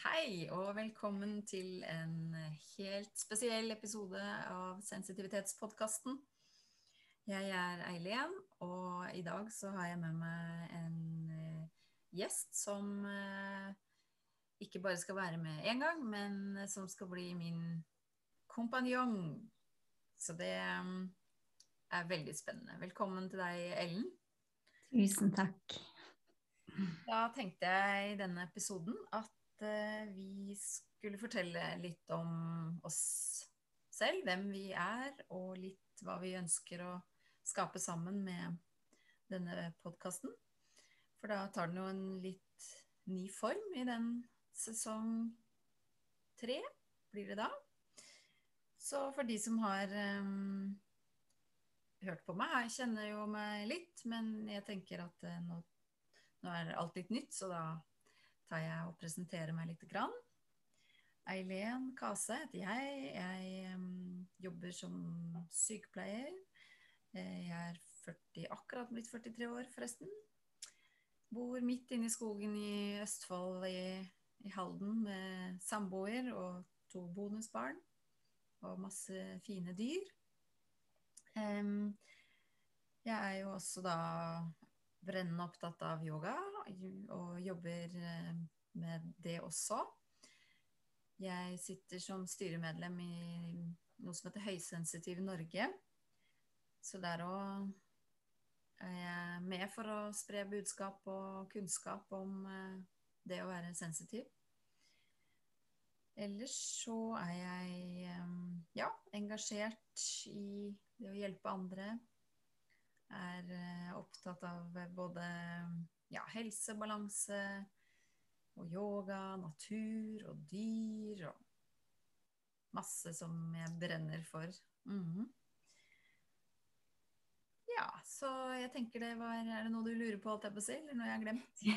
Hei, og velkommen til en helt spesiell episode av Sensitivitetspodkasten. Jeg er Eileen, og i dag så har jeg med meg en eh, gjest som eh, ikke bare skal være med én gang, men som skal bli min kompanjong. Så det eh, er veldig spennende. Velkommen til deg, Ellen. Tusen takk. Da tenkte jeg i denne episoden at uh, vi skulle fortelle litt om oss selv, hvem vi er, og litt hva vi ønsker å skape sammen med denne podkasten. For da tar den jo en litt ny form i den sesong tre, blir det da. Så for de som har um, hørt på meg, jeg kjenner jo meg litt, men jeg tenker at uh, nå, nå, er alt litt nytt, så da tar jeg og presenterer meg litt. Grann. Eileen Kase heter jeg. Jeg jobber som sykepleier. Eh, jeg er 40, akkurat blitt 43 år, forresten. Bor midt inne i skogen i Østfold, i, i Halden, med samboer og to bonusbarn. Og masse fine dyr. Jeg er jo også da brennende opptatt av yoga og jobber eh, med det også. Jeg sitter som styremedlem i noe som heter Høysensitiv Norge. Så der òg er jeg med for å spre budskap og kunnskap om eh, det å være sensitiv. Ellers så er jeg eh, ja, engasjert i det å hjelpe andre er eh, opptatt av både ja, helsebalanse og yoga, natur og dyr og masse som jeg brenner for. Mm -hmm. Ja, så jeg tenker det var Er det noe du lurer på, alt jeg på å si, eller noe jeg har glemt?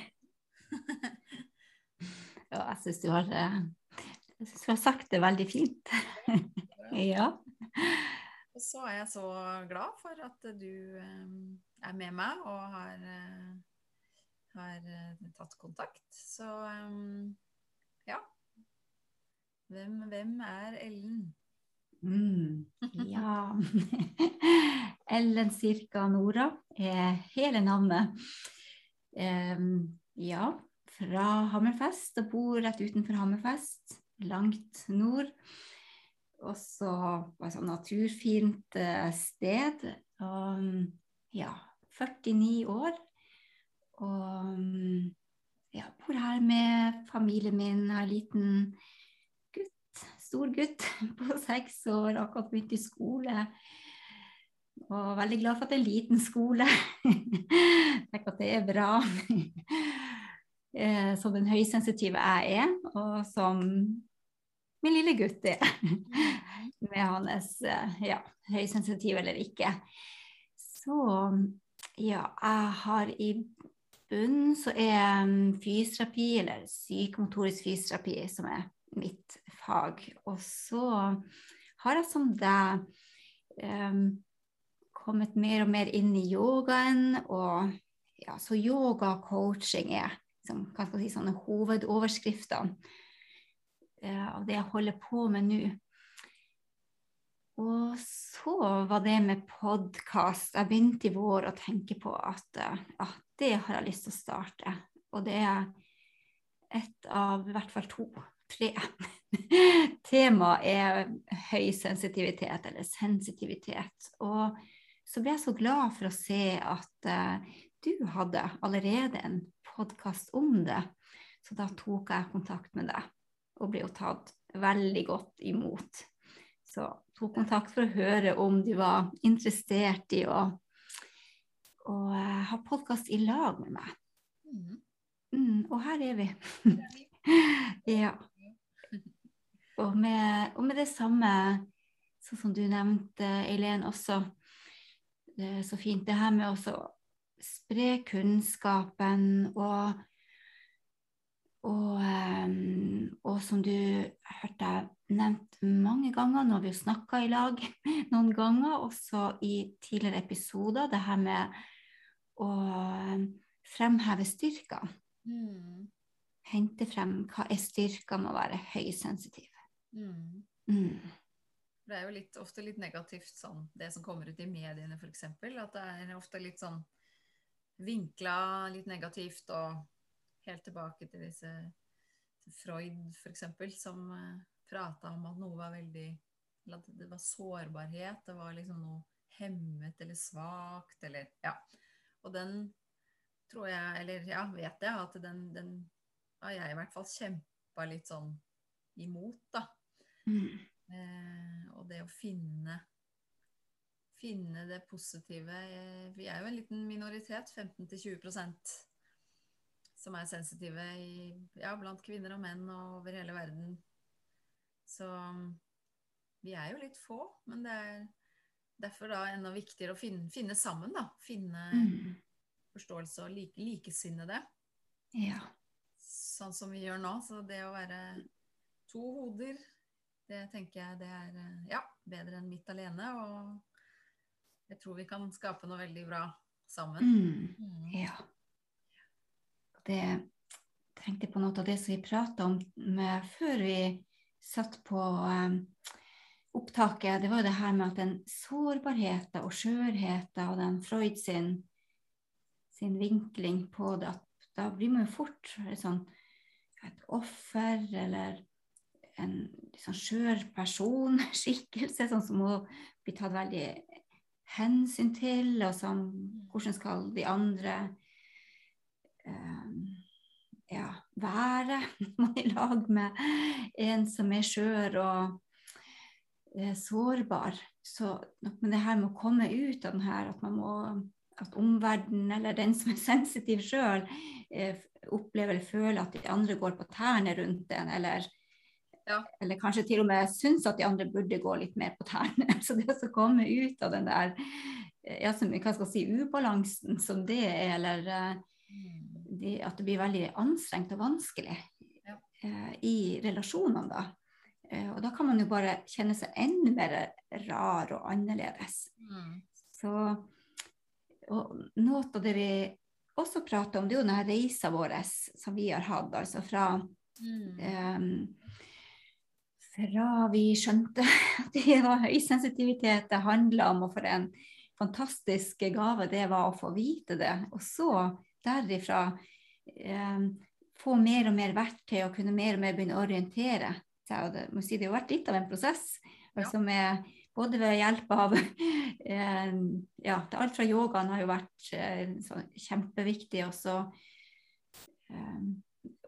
ja, jeg syns du har eh, jeg synes du har sagt det veldig fint. ja. Så er jeg så glad for at du um, er med meg og har, uh, har uh, tatt kontakt. Så ja. Hvem, hvem, er Ellen? Mm, ja Ellen Cirka Nora er hele navnet. Um, ja, fra Hammerfest og bor rett utenfor Hammerfest, langt nord også på et sånt naturfint uh, sted. Og ja, 49 år. Og um, ja, bor her med familien min. Har en liten gutt, stor gutt på seks år, akkurat begynt i skole. Og veldig glad for at det er en liten skole. Tenker at det er bra. Eh, som den høysensitive jeg er, og som min lille gutt er. Med hans eh, ja, høysensitiv eller ikke. Så ja, jeg har i bunn så er mm, fysioterapi, eller psykomotorisk fysioterapi, som er mitt fag. Og så har jeg som deg um, kommet mer og mer inn i yogaen. Og ja, så yoga og coaching er som, hva si, hovedoverskriftene av det jeg holder på med nå. Og så var det med podkast. Jeg begynte i vår å tenke på at ja, eh, det har jeg lyst til å starte. Og det er ett av i hvert fall to, tre. Temaet er høy sensitivitet, eller sensitivitet. Og så ble jeg så glad for å se at uh, du hadde allerede en podkast om det. Så da tok jeg kontakt med deg og ble jo tatt veldig godt imot. Så tok kontakt for å høre om de var interessert i å, å uh, ha podkast i lag med meg. Mm. Mm, og her er vi. ja. Og med, og med, det samme, sånn som du nevnte, Eileen, også det er så fint det her med å spre kunnskapen og og, ehm, og, som du hørte jeg nevnt mange ganger, nå har vi jo snakka i lag noen ganger, også i tidligere episoder, det her med å ehm, fremheve styrker. Mm. hente frem hva er styrka med å være høysensitiv. Mm. Mm. Det er jo litt, ofte litt negativt, sånn, det som kommer ut i mediene f.eks. At det er ofte litt sånn vinkla litt negativt, og helt tilbake til disse til Freud f.eks., som uh, prata om at noe var veldig At det var sårbarhet, det var liksom noe hemmet eller svakt, eller Ja. Og den tror jeg, eller ja, vet jeg, at den, den har jeg i hvert fall kjempa litt sånn imot, da. Mm. Eh, og det å finne finne det positive eh, Vi er jo en liten minoritet, 15-20 som er sensitive i, ja, blant kvinner og menn og over hele verden. Så vi er jo litt få, men det er derfor da enda viktigere å finne, finne sammen, da. Finne Mm. forståelse og like, likesinnede, Ja. sånn som vi gjør nå. Så det å være to hoder, det tenker jeg det er eh, ja, bedre enn mitt alene. Og jeg tror vi kan skape noe veldig bra sammen. Mm. Mm. Ja. Det tenkte på noe av det som vi prata om før vi satt på um, opptaket. Det var jo det her med at den sårbarheten og skjørheten og den Freud sin, sin vinkling på det, at da blir man jo fort sånn et offer eller en sånn skjør person, skikkelse, sånn som må bli tatt veldig hensyn til, og som hvordan skal de andre um, ja, være i lag med en som er skjør og eh, sårbar. Så men det her med å komme ut av den her, at man må at omverdenen eller den som er sensitiv sjøl, eh, opplever eller føler at de andre går på tærne rundt en, eller Ja. eller kanskje til og med syns at de andre burde gå litt mer på tærne. Så det å komme ut av den der eh, ja, som, hva skal jeg si, ubalansen som det er, eller eh, Mm. De, at det blir veldig anstrengt og vanskelig Ja. eh, i relasjonene da. Eh, og da kan man jo bare kjenne seg enda mer rar og annerledes. Mm. Så og noe av det vi også prater om, det er jo denne reisa vår som vi har hatt, altså fra Mm. eh, fra vi skjønte at det var høysensitivitet det handla om, og for en fantastisk gave det var å få vite det. Og så derifra eh, få mer og mer verktøy og kunne mer og mer begynne å orientere seg. Og det, må si, det har vært litt av en prosess. Altså med, både ved hjelp av eh, ja, Alt fra yogaen har jo vært eh, så kjempeviktig. Også, eh,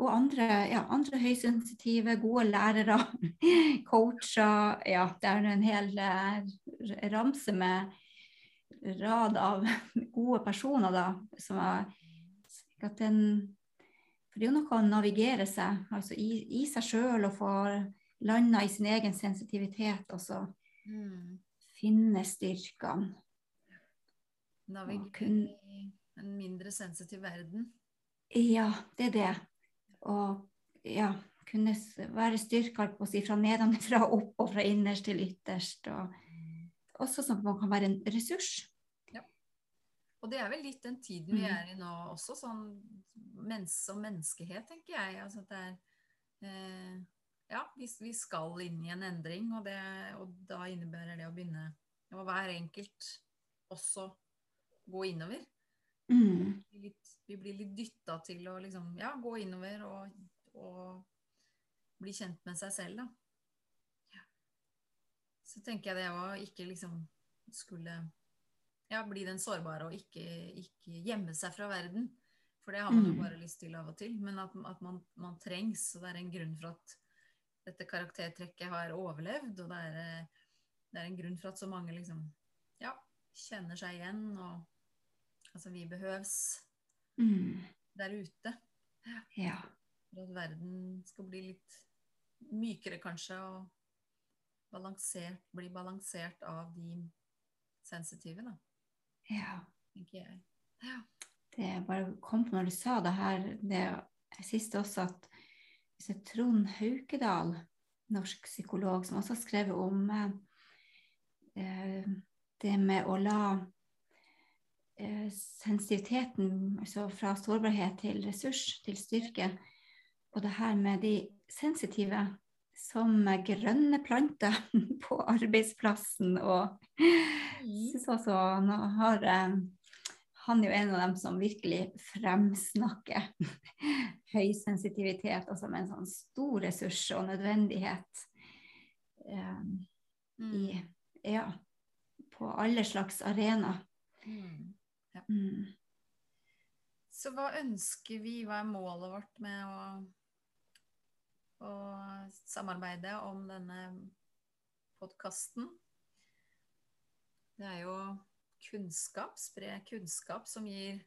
og andre, ja, andre høysensitive, gode lærere, coacher. Ja, det er en hel eh, ramse med rad av gode personer, da. Som slik at den, for det er jo noe å navigere seg altså i, i seg sjøl og få landa i sin egen sensitivitet, og så Mm. finne styrkene. Navigere kun- i en mindre sensitiv verden. Ja, det er det. Og ja, kunne være styrker på å si fra nedenfra og opp og fra innerst til ytterst. Og også sånn at man kan være en ressurs. Og det er vel litt den tiden vi Mm. er i nå også, sånn mens og menneskehet, tenker jeg. Altså at det er eh, Ja, vi, vi skal inn i en endring, og, det, og da innebærer det å begynne å hver enkelt også gå innover. Mm. Litt, vi blir litt dytta til å liksom, ja, gå innover og, og bli kjent med seg selv, da. Ja. Så tenker jeg det å ikke liksom skulle ja, bli den sårbare og ikke, ikke gjemme seg fra verden. For det har man jo Mm. bare lyst til av og til. Men at, at man, man trengs. Og det er en grunn for at dette karaktertrekket har overlevd. Og det er, eh, det er en grunn for at så mange liksom ja, kjenner seg igjen. Og altså, vi behøves Mm. der ute. Ja. For at verden skal bli litt mykere, kanskje, og balansert, bli balansert av de sensitive, da, ja. Ja. Det bare kom på når du sa det her, det siste også, at hvis det er Trond Haukedal, norsk psykolog, som også har skrevet om eh, eh, det med å la eh, sensitiviteten, altså fra sårbarhet til ressurs, til styrke, og det her med de sensitive som grønne planter på arbeidsplassen. Og synes også han har eh, han er jo en av dem som virkelig fremsnakker høy sensitivitet, og som en sånn stor ressurs og nødvendighet um, mm. i, ja, på alle slags arenaer. Mm. Ja. Mm. Så hva ønsker vi, hva er målet vårt med å, å samarbeide om denne podkasten? Det er jo kunnskap, spre kunnskap som gir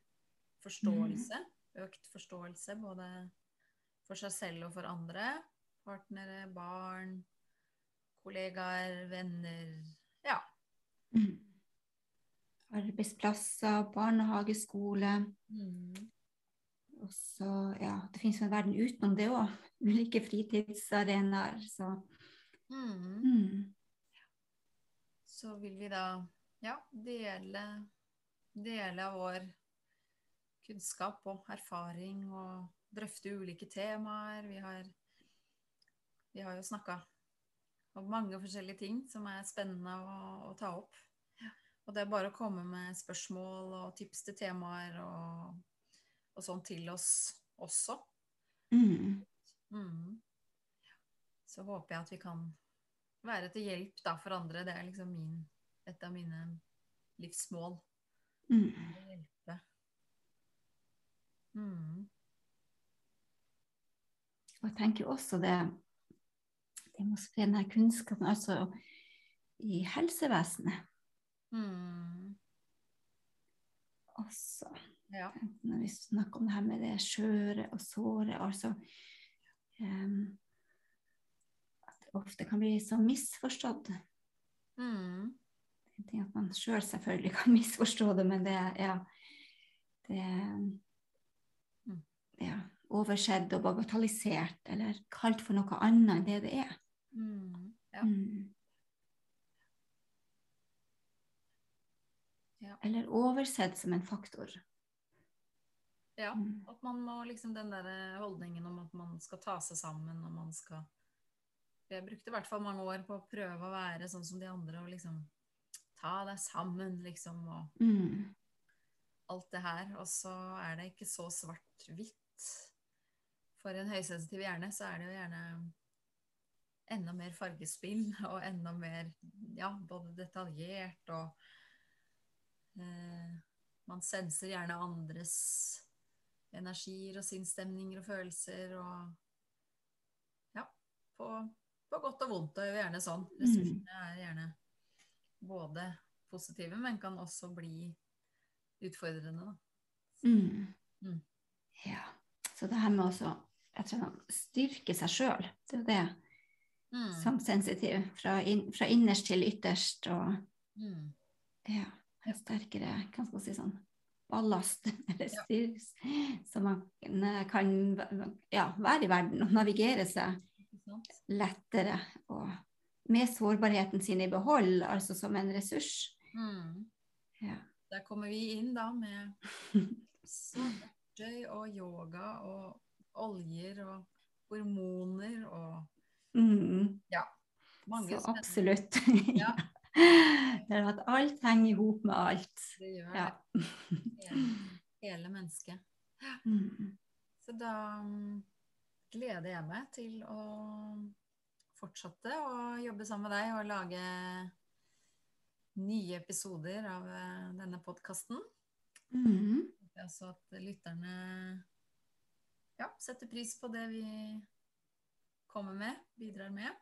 forståelse. Mm. Økt forståelse både for seg selv og for andre. Partnere, barn, kollegaer, venner. Ja. Mm arbeidsplasser, barnehage, skole. Mm. Og så, ja, det finnes jo en verden utenom det òg. Ulike fritidsarenaer. Så. Mm. Mm. så vil vi da ja, dele, dele av vår kunnskap og erfaring og drøfte ulike temaer. Vi har, vi har jo snakka om mange forskjellige ting som er spennende å, å ta opp. Og det er bare å komme med spørsmål og tips til temaer og, og sånn til oss også. Mm. Mm. Så håper jeg at vi kan være til hjelp da, for andre. Det er liksom min, et av mine livsmål. Mm. Å hjelpe. Mm. Og jeg tenker også det Det må spre denne kunnskapen altså i helsevesenet. Mm. Også ja. når vi snakker om det her med det skjøre og såre, altså um, At det ofte kan bli så misforstått. Mm. En at man sjøl selv selvfølgelig kan misforstå det, men det ja, det mm. ja, oversett og bagatellisert, eller kalt for noe annet enn det det er. Mm. Ja. Mm. Ja. Eller oversett som en faktor. Ja, mm. at man må liksom den der holdningen om at man skal ta seg sammen og man skal Jeg brukte i hvert fall mange år på å prøve å være sånn som de andre og liksom ta deg sammen, liksom, og mm. alt det her. Og så er det ikke så svart-hvitt. For en høysensitiv hjerne så er det jo gjerne enda mer fargespill og enda mer ja, både detaljert og Eh, man senser gjerne andres energier og sinnsstemninger og følelser og Ja, på, på godt og vondt. Det er jo gjerne sånn. Mm. Ressursene er gjerne både positive, men kan også bli utfordrende. Mm. Mm. Ja. Så det her med å styrke seg sjøl, det er jo det mm. som sensitiv. Fra, in, fra, innerst til ytterst og mm. Ja sterkere kan man si sånn, ballast eller styr, så man kan ja, være i verden og navigere seg lettere og med sårbarheten sin i behold, altså som en ressurs. Mm. Ja. Der kommer vi inn da med verktøy og yoga og oljer og hormoner og mm. Ja. Mange Så absolutt. ja. Det at alt henger i hop med alt. Det gjør det. Ja. Hele, hele mennesket. Mm. Så da mm, gleder jeg meg til å fortsette å jobbe sammen med deg og lage nye episoder av eh, denne podkasten. Mm. Altså at lytterne ja, setter pris på det vi kommer med, bidrar med.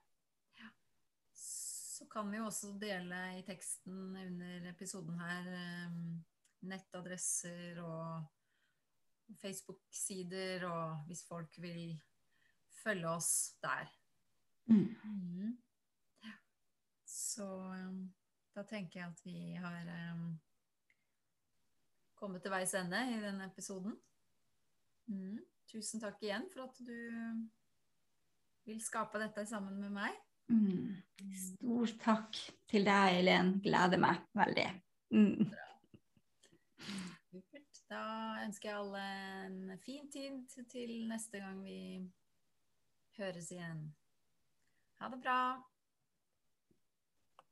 Så kan vi jo også dele i teksten under episoden her um, nettadresser og Facebook-sider, og hvis folk vil følge oss der. Mm. Mm. Så um, da tenker jeg at vi har um, kommet til veis ende i denne episoden. Mm. Tusen takk igjen for at du vil skape dette sammen med meg. Mm. Stor takk til deg, Eileen. Gleder meg veldig. Mm. Da ønsker jeg alle en fin tid til neste gang vi høres igjen. Ha det bra.